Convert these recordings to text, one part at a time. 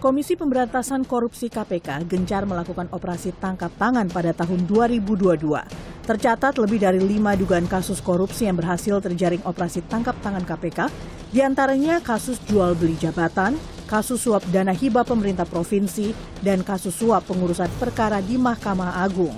Komisi Pemberantasan Korupsi KPK gencar melakukan operasi tangkap tangan pada tahun 2022. Tercatat lebih dari lima dugaan kasus korupsi yang berhasil terjaring operasi tangkap tangan KPK, di antaranya kasus jual beli jabatan, kasus suap dana hibah pemerintah provinsi, dan kasus suap pengurusan perkara di Mahkamah Agung.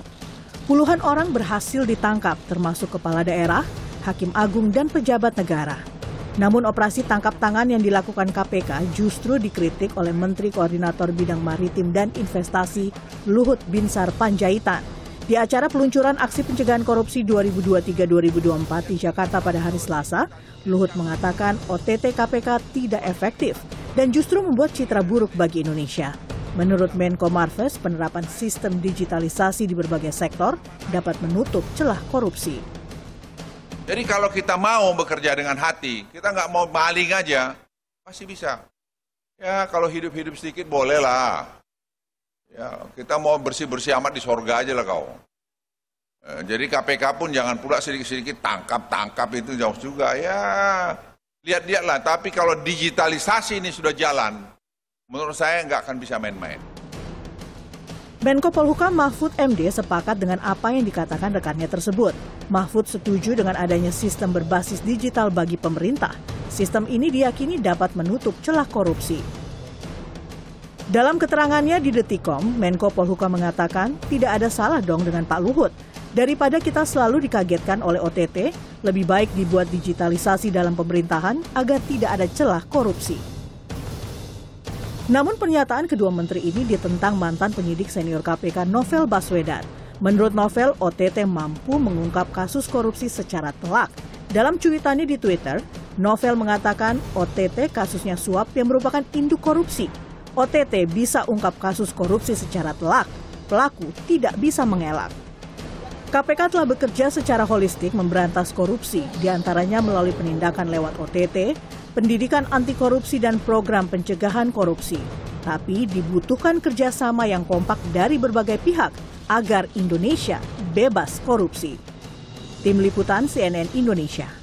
Puluhan orang berhasil ditangkap, termasuk kepala daerah, hakim agung, dan pejabat negara. Namun operasi tangkap tangan yang dilakukan KPK justru dikritik oleh Menteri Koordinator Bidang Maritim dan Investasi Luhut Binsar Panjaitan. Di acara peluncuran aksi pencegahan korupsi 2023-2024 di Jakarta pada hari Selasa, Luhut mengatakan OTT KPK tidak efektif dan justru membuat citra buruk bagi Indonesia. Menurut Menko Marves, penerapan sistem digitalisasi di berbagai sektor dapat menutup celah korupsi. Jadi kalau kita mau bekerja dengan hati, kita nggak mau maling aja, pasti bisa. Ya kalau hidup-hidup sedikit boleh lah. Ya kita mau bersih-bersih amat di sorga aja lah kau. Eh, jadi KPK pun jangan pula sedikit-sedikit tangkap-tangkap itu jauh juga. Ya lihat-lihat lah. Tapi kalau digitalisasi ini sudah jalan, menurut saya nggak akan bisa main-main. Menko Polhukam Mahfud MD sepakat dengan apa yang dikatakan rekannya tersebut. Mahfud setuju dengan adanya sistem berbasis digital bagi pemerintah. Sistem ini diyakini dapat menutup celah korupsi. Dalam keterangannya di Detikom, Menko Polhukam mengatakan tidak ada salah dong dengan Pak Luhut. Daripada kita selalu dikagetkan oleh OTT, lebih baik dibuat digitalisasi dalam pemerintahan agar tidak ada celah korupsi. Namun pernyataan kedua menteri ini ditentang mantan penyidik senior KPK Novel Baswedan. Menurut Novel, OTT mampu mengungkap kasus korupsi secara telak. Dalam cuitannya di Twitter, Novel mengatakan OTT kasusnya suap yang merupakan induk korupsi. OTT bisa ungkap kasus korupsi secara telak. Pelaku tidak bisa mengelak. KPK telah bekerja secara holistik memberantas korupsi, di antaranya melalui penindakan lewat OTT, pendidikan anti korupsi dan program pencegahan korupsi. Tapi dibutuhkan kerjasama yang kompak dari berbagai pihak agar Indonesia bebas korupsi. Tim Liputan CNN Indonesia